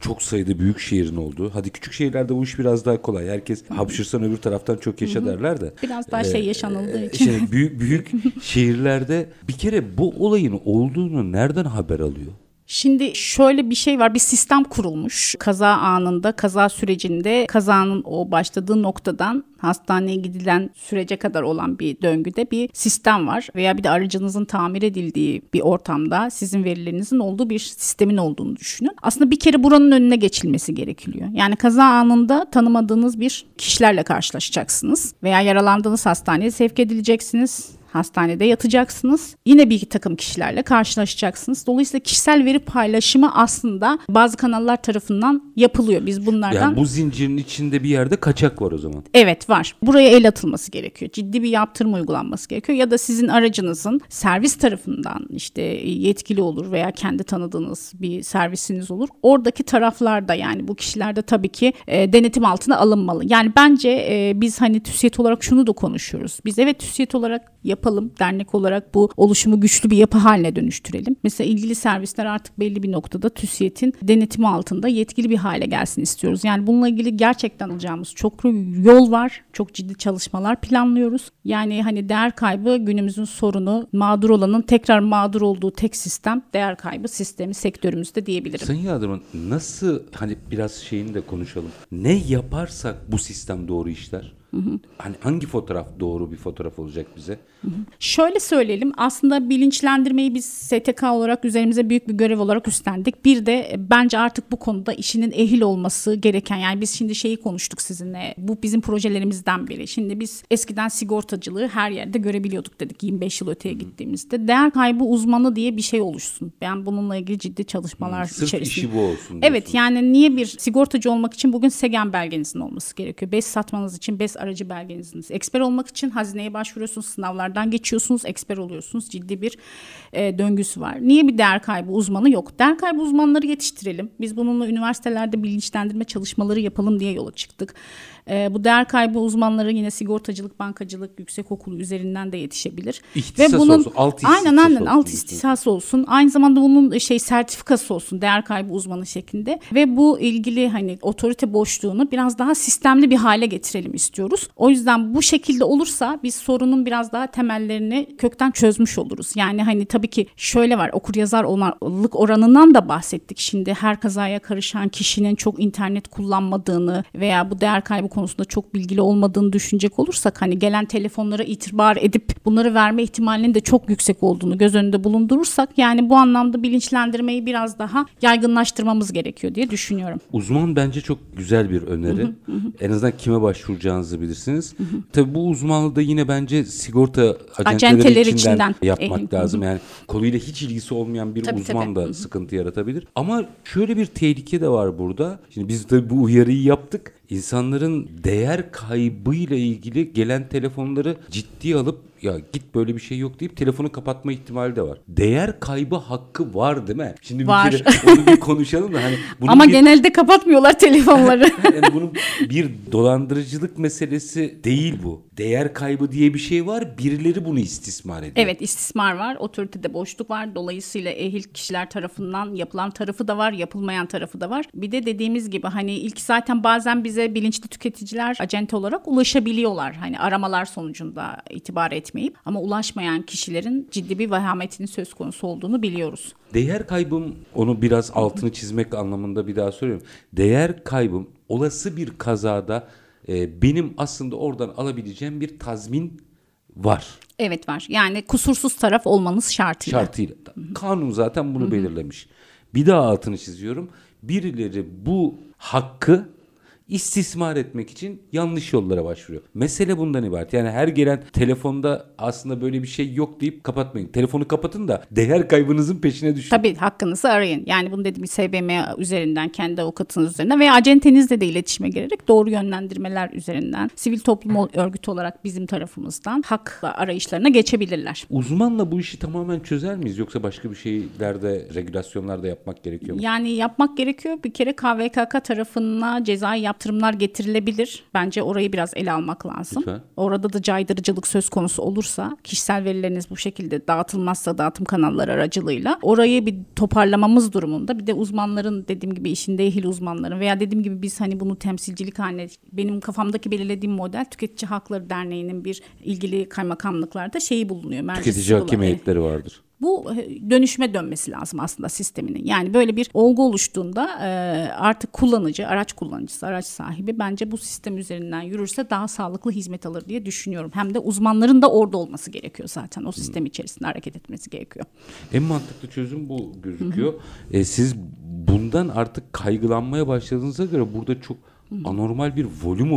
çok sayıda büyük şehrin olduğu. Hadi küçük şehirlerde bu iş biraz daha kolay. Herkes hapşırsan öbür taraftan çok yaşa derler de. Biraz daha şey yaşanıldığı Ee, için. Şimdi büyük büyük *laughs* şehirlerde bir kere bu olayın olduğunu nereden haber alıyor? Şimdi şöyle bir şey var bir sistem kurulmuş kaza anında kaza sürecinde kazanın o başladığı noktadan hastaneye gidilen sürece kadar olan bir döngüde bir sistem var veya bir de aracınızın tamir edildiği bir ortamda sizin verilerinizin olduğu bir sistemin olduğunu düşünün. Aslında bir kere buranın önüne geçilmesi gerekiyor. Yani kaza anında tanımadığınız bir kişilerle karşılaşacaksınız veya yaralandığınız hastaneye sevk edileceksiniz hastanede yatacaksınız. Yine bir takım kişilerle karşılaşacaksınız. Dolayısıyla kişisel veri paylaşımı aslında bazı kanallar tarafından yapılıyor. Biz bunlardan Yani bu zincirin içinde bir yerde kaçak var o zaman. Evet var. Buraya el atılması gerekiyor. Ciddi bir yaptırım uygulanması gerekiyor. Ya da sizin aracınızın servis tarafından işte yetkili olur veya kendi tanıdığınız bir servisiniz olur. Oradaki taraflarda yani bu kişilerde tabii ki e, denetim altına alınmalı. Yani bence e, biz hani TÜSİAD olarak şunu da konuşuyoruz. Biz evet TÜSİAD olarak yapalım. Dernek olarak bu oluşumu güçlü bir yapı haline dönüştürelim. Mesela ilgili servisler artık belli bir noktada TÜSİAD'in denetimi altında yetkili bir hale gelsin istiyoruz. Yani bununla ilgili gerçekten alacağımız çok yol var. Çok ciddi çalışmalar planlıyoruz. Yani hani değer kaybı günümüzün sorunu mağdur olanın tekrar mağdur olduğu tek sistem değer kaybı sistemi sektörümüzde diyebilirim. Sayın Yadırman nasıl hani biraz şeyini de konuşalım. Ne yaparsak bu sistem doğru işler? Hani hangi fotoğraf doğru bir fotoğraf olacak bize? Şöyle söyleyelim aslında bilinçlendirmeyi biz STK olarak üzerimize büyük bir görev olarak üstlendik. Bir de e, bence artık bu konuda işinin ehil olması gereken yani biz şimdi şeyi konuştuk sizinle bu bizim projelerimizden biri. Şimdi biz eskiden sigortacılığı her yerde görebiliyorduk dedik 25 yıl öteye gittiğimizde. Değer kaybı uzmanı diye bir şey oluşsun. Ben bununla ilgili ciddi çalışmalar Sırf içerisinde. işi bu olsun. Evet diyorsun. yani niye bir sigortacı olmak için bugün SEGEN belgenizin olması gerekiyor. BES satmanız için BES aracı belgenizin. Eksper olmak için hazineye başvuruyorsunuz, sınavlardan geçiyorsunuz, eksper oluyorsunuz. Ciddi bir e, döngüsü var. Niye bir değer kaybı uzmanı yok? Değer kaybı uzmanları yetiştirelim. Biz bununla üniversitelerde bilinçlendirme çalışmaları yapalım diye yola çıktık. E, bu değer kaybı uzmanları yine sigortacılık, bankacılık, yüksek okulu üzerinden de yetişebilir. İhtisas olsun, alt aynen ihtisas aynen olsun alt ihtisas olsun. Aynı zamanda bunun şey sertifikası olsun değer kaybı uzmanı şeklinde ve bu ilgili hani otorite boşluğunu biraz daha sistemli bir hale getirelim istiyoruz. O yüzden bu şekilde olursa biz sorunun biraz daha temellerini kökten çözmüş oluruz. Yani hani tabii ki şöyle var okur yazar onarlık oranından da bahsettik. Şimdi her kazaya karışan kişinin çok internet kullanmadığını veya bu değer kaybı konusunda çok bilgili olmadığını düşünecek olursak hani gelen telefonlara itibar edip bunları verme ihtimalinin de çok yüksek olduğunu göz önünde bulundurursak yani bu anlamda bilinçlendirmeyi biraz daha yaygınlaştırmamız gerekiyor diye düşünüyorum. Uzman bence çok güzel bir öneri. En azından kime başvuracağınızı bilirsiniz. Tabii bu uzmanlığı da yine bence sigorta Acenteleri içinden, içinden. yapmak E, lazım. Yani konuyla hiç ilgisi olmayan bir Tabii, uzman tabii. da sıkıntı yaratabilir. Ama şöyle bir tehlike de var burada. Şimdi biz tabii bu uyarıyı yaptık. İnsanların değer kaybıyla ilgili gelen telefonları ciddiye alıp ya git böyle bir şey yok deyip telefonu kapatma ihtimali de var. Değer kaybı hakkı var değil mi? Şimdi bir Var. kere *laughs* onu bir konuşalım da hani bunun Ama bir- genelde kapatmıyorlar telefonları. *laughs* yani bunun bir dolandırıcılık meselesi değil bu. Değer kaybı diye bir şey var. Birileri bunu istismar ediyor. Evet istismar var, otoritede boşluk var. Dolayısıyla ehil kişiler tarafından yapılan tarafı da var, yapılmayan tarafı da var. Bir de dediğimiz gibi hani ilk zaten bazen bize bilinçli tüketiciler acente olarak ulaşabiliyorlar. Hani aramalar sonucunda itibar etmeyip ama ulaşmayan kişilerin ciddi bir vehametinin söz konusu olduğunu biliyoruz. Değer kaybım onu biraz altını çizmek anlamında bir daha söylüyorum. Değer kaybım olası bir kazada e, benim aslında oradan alabileceğim bir tazmin var. Evet var. Yani kusursuz taraf olmanız şartıyla. şartıyla. Kanun zaten bunu belirlemiş. Bir daha altını çiziyorum. Birileri bu hakkı istismar etmek için yanlış yollara başvuruyor. Mesele bundan ibaret. Yani her gelen telefonda aslında böyle bir şey yok deyip kapatmayın. Telefonu kapatın da değer kaybınızın peşine düşün. Tabii hakkınızı arayın. Yani bunu dediğim SBM üzerinden, kendi avukatınız üzerinden veya acentenizle de iletişime girerek doğru yönlendirmeler üzerinden sivil toplum örgütü olarak bizim tarafımızdan hak arayışlarına geçebilirler. Uzmanla bu işi tamamen çözer miyiz? Yoksa başka bir şeylerde, regülasyonlarda yapmak gerekiyor mu? Yani yapmak gerekiyor. Bir kere KVKK tarafına cezai yaptırımlar getirilebilir. Bence orayı biraz ele almak lazım. Lütfen. Orada da caydırıcılık söz konusu olursa, kişisel verileriniz bu şekilde dağıtılmazsa dağıtım kanalları aracılığıyla orayı bir toparlamamız durumunda bir de uzmanların dediğim gibi işinde ehil uzmanların veya dediğim gibi biz hani bunu temsilcilik haline benim kafamdaki belirlediğim model Tüketici Hakları Derneği'nin bir ilgili kaymakamlıklarda şeyi bulunuyor. Tüketici bulunuyor. heyetleri vardır. Bu e, dönüşüme dönmesi lazım aslında sisteminin. Yani böyle bir olgu oluştuğunda e, artık kullanıcı, araç kullanıcısı, araç sahibi bence bu sistem üzerinden yürürse daha sağlıklı hizmet alır diye düşünüyorum. Hem de uzmanların da orada olması gerekiyor zaten. O sistem içerisinde hareket etmesi gerekiyor. En mantıklı çözüm bu gözüküyor. E, siz bundan artık kaygılanmaya başladığınıza göre burada çok anormal bir volüm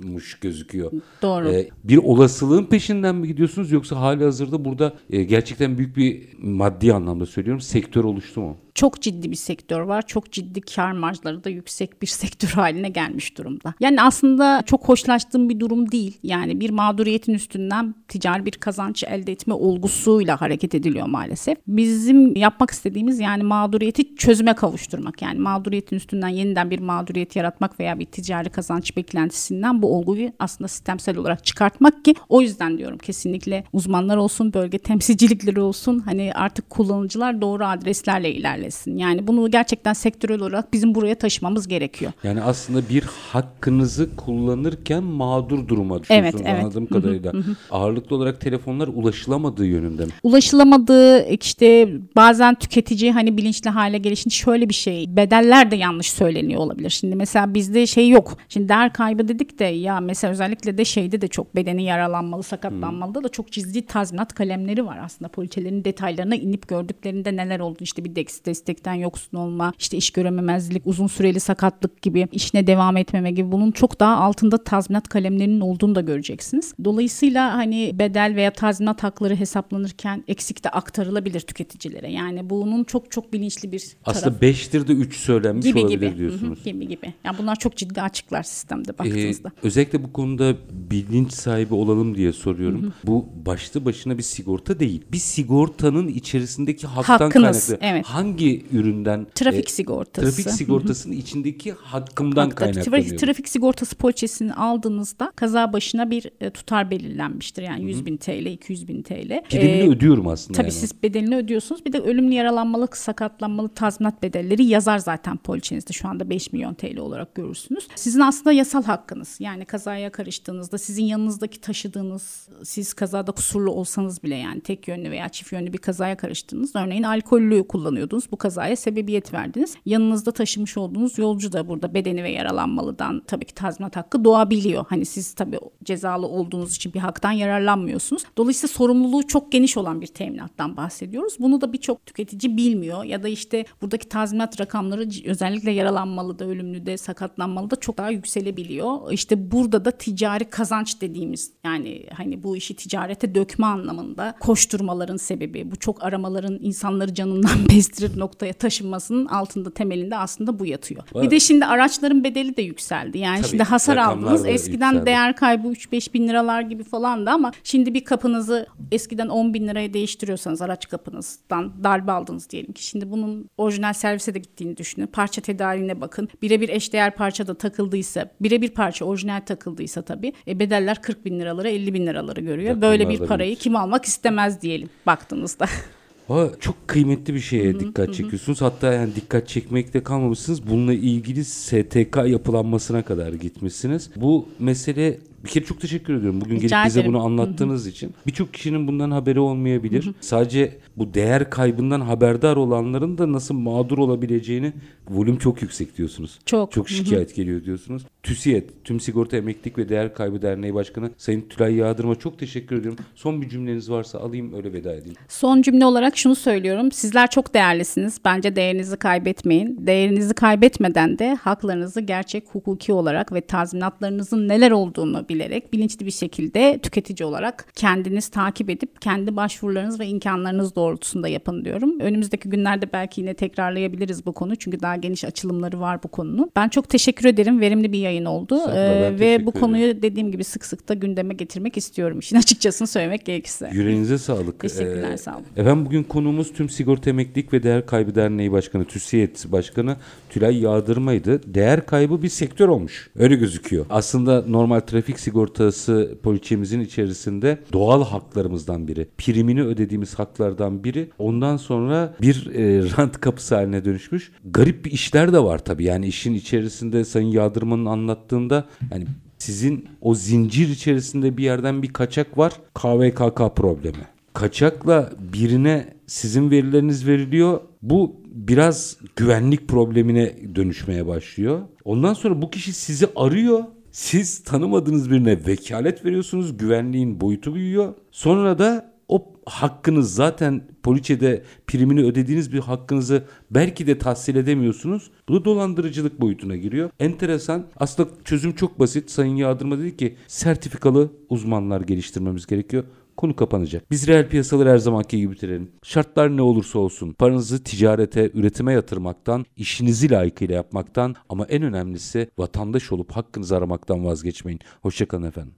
oluşmuş gözüküyor. Doğru. E, bir olasılığın peşinden mi gidiyorsunuz yoksa hali hazırda burada e, gerçekten büyük bir maddi anlamda söylüyorum sektör oluştu mu? Çok ciddi bir sektör var. Çok ciddi kar marjları da yüksek bir *laughs* sektör haline gelmiş durumda. Yani aslında çok hoşlaştığım bir durum değil. Yani bir mağduriyetin üstünden ticari bir kazanç elde etme olgusuyla hareket ediliyor maalesef. Bizim yapmak istediğimiz yani mağduriyeti çözüme kavuşturmak. Yani mağduriyetin üstünden yeniden bir mağduriyet yaratmak veya bir ticari kazanç beklentisinden bu olguyu aslında sistemsel olarak çıkartmak ki o yüzden diyorum kesinlikle uzmanlar olsun, bölge temsilcilikleri olsun hani artık kullanıcılar doğru adreslerle ilerlesin. Yani bunu gerçekten sektörel olarak bizim buraya taşımamız gerekiyor. Yani aslında bir hakkınızı kullanırken mağdur duruma düşüyorsunuz Evet, evet. anladığım kadarıyla. Ağırlıklı olarak telefonlar ulaşılamadığı yönünde mi? ulaşılamadığı işte bazen tüketici hani bilinçli hale gelişince şöyle bir şey bedeller de yanlış söyleniyor olabilir. Şimdi mesela bizde şey yok. Şimdi değer kaybı dedik de ya mesela özellikle de şeyde de çok bedeni yaralanmalı sakatlanmalı da çok ciddi tazminat kalemleri var aslında poliçelerin detaylarına inip gördüklerinde neler oldu işte bir dex- destekten yoksun olma işte iş görememezlik uzun süreli sakatlık gibi işine devam etmeme gibi bunun çok daha altında tazminat kalemlerinin olduğunu da göreceksiniz. Dolayısıyla hani bedel veya tazminat hakları hesaplanırken eksik de aktarılabilir tüketicilere. Yani bunun çok çok bilinçli bir tarafı Aslında 5'tir de 3 söylenmiş gibi olabilir gibi. Hı hı, diyorsunuz. gibi gibi. Yani bunlar çok ciddi açıklar sistemde baktığınızda. Ee, özellikle bu konuda bilinç sahibi olalım diye soruyorum. Bu başlı başına bir sigorta değil. Bir sigortanın içerisindeki haktan Hakkınız, kaynaklı. evet. Hangi üründen? Trafik e, sigortası. Trafik sigortasının içindeki hakkımdan Hakta kaynaklanıyor. Trafik, sigortası poliçesini aldığınızda kaza başına bir e, tutar belirlenmiştir. Yani 100 bin TL, 200 bin TL. Primini Ee, ödüyorum aslında. Tabii yani. siz bedelini ödüyorsunuz. Bir de ölümlü yaralanmalı, sakatlanmalı tazminat bedelleri yazar zaten poliçenizde. Şu anda 5 milyon TL olarak görürsünüz. Sizin aslında yasal hakkınız. Yani kazaya karıştığınızda sizin yanınızdaki taşıdığınız, siz kazada kusurlu olsanız bile yani tek yönlü veya çift yönlü bir kazaya karıştınız. Örneğin alkollü kullanıyordunuz. Bu kazaya sebebiyet verdiniz. Yanınızda taşımış olduğunuz yolcu da burada bedeni ve yaralanmalıdan tabii ki tazminat hakkı doğabiliyor. Hani siz tabii cezalı olduğunuz için bir haktan yararlanmıyorsunuz. Dolayısıyla sorumluluğu çok geniş olan bir teminattan bahsediyoruz. Bunu da birçok tüketici bilmiyor ya da işte buradaki tazminat rakamları özellikle yaralanmalı da ölümlü de sakatlanmalı da çok daha yükselebiliyor. İşte burada da ticari kazanç dediğimiz yani hani bu işi ticarete dökme anlamında koşturmaların sebebi bu çok aramaların insanları canından *laughs* bezdirir noktaya taşınmasının altında temelinde aslında bu yatıyor. Var. Bir de şimdi araçların bedeli de yükseldi. Yani Tabii, şimdi hasar aldınız eskiden yükseldi. değer kaybı 3-5 bin liralar gibi falandı ama şimdi bir kapınızı eskiden 10 bin liraya değiştiriyorsanız araç kapınızdan darbe aldınız diyelim ki şimdi bunun orijinal servise de gittiğini düşünün. Parça tedariğine bakın. Birebir eşdeğer parça da takıldıysa birebir parça orijinal takıldıysa tabii e, bedeller 40 bin liralara 50 bin liraları görüyor. Böyle bir parayı kim almak istemez diyelim baktığınızda. *laughs* Aa, çok kıymetli bir şeye dikkat çekiyorsunuz. Hatta yani dikkat çekmekte kalmamışsınız. Bununla ilgili STK yapılanmasına kadar gitmişsiniz. Bu mesele bir kere çok teşekkür ediyorum. Bugün gelip Rica bize ederim. bunu anlattığınız için. Birçok kişinin bundan haberi olmayabilir. Sadece bu değer kaybından haberdar olanların da nasıl mağdur olabileceğini volüm çok yüksek diyorsunuz. Çok. Çok şikayet geliyor diyorsunuz. TÜSİED, Tüm Sigorta Emeklilik ve Değer Kaybı Derneği Başkanı Sayın Tülay Yağdırım'a çok teşekkür ediyorum. Son bir cümleniz varsa alayım öyle veda edeyim. Son cümle olarak şunu söylüyorum. Sizler çok değerlisiniz. Bence değerinizi kaybetmeyin. Değerinizi kaybetmeden de haklarınızı gerçek hukuki olarak ve tazminatlarınızın neler olduğunu bilerek bilinçli bir şekilde tüketici olarak kendiniz takip edip kendi başvurularınız ve imkanlarınız doğrultusunda yapın diyorum. Önümüzdeki günlerde belki yine tekrarlayabiliriz bu konu. Çünkü daha geniş açılımları var bu konunun. Ben çok teşekkür ederim. Verimli bir yayın oldu. Ee, ve bu ederim. konuyu dediğim gibi sık sık da gündeme getirmek istiyorum. İşin açıkçasını söylemek gerekirse. Yüreğinize sağlık. Teşekkürler, Ee, sağ olun. Efendim bugün konuğumuz Tüm Sigorta Emeklilik ve Değer Kaybı Derneği Başkanı, TÜSİED Başkanı Tülay Yağdırma'ydı. Değer kaybı bir sektör olmuş. Öyle gözüküyor. Aslında normal trafik sigortası poliçemizin içerisinde doğal haklarımızdan biri. Primini ödediğimiz haklardan biri. Ondan sonra bir e, *laughs* rant kapısı haline dönüşmüş. Garip bir işler de var tabii. Yani işin içerisinde Sayın Yağdırma'nın anlattığında yani sizin o zincir içerisinde bir yerden bir kaçak var. KVKK problemi. Kaçakla birine sizin verileriniz veriliyor. Bu biraz güvenlik problemine dönüşmeye başlıyor. Ondan sonra bu kişi sizi arıyor. Siz tanımadığınız birine vekalet veriyorsunuz. Güvenliğin boyutu büyüyor. Sonra da o hakkınız zaten poliçede primini ödediğiniz bir hakkınızı belki de tahsil edemiyorsunuz. Bu da dolandırıcılık boyutuna giriyor. Enteresan. Aslında çözüm çok basit. Sayın Yağdırma dedi ki sertifikalı uzmanlar geliştirmemiz gerekiyor. Konu kapanacak. Biz reel piyasaları her zamanki gibi bitirelim. Şartlar ne olursa olsun paranızı ticarete, üretime yatırmaktan, işinizi layıkıyla yapmaktan ama en önemlisi vatandaş olup hakkınızı aramaktan vazgeçmeyin. Hoşçakalın efendim.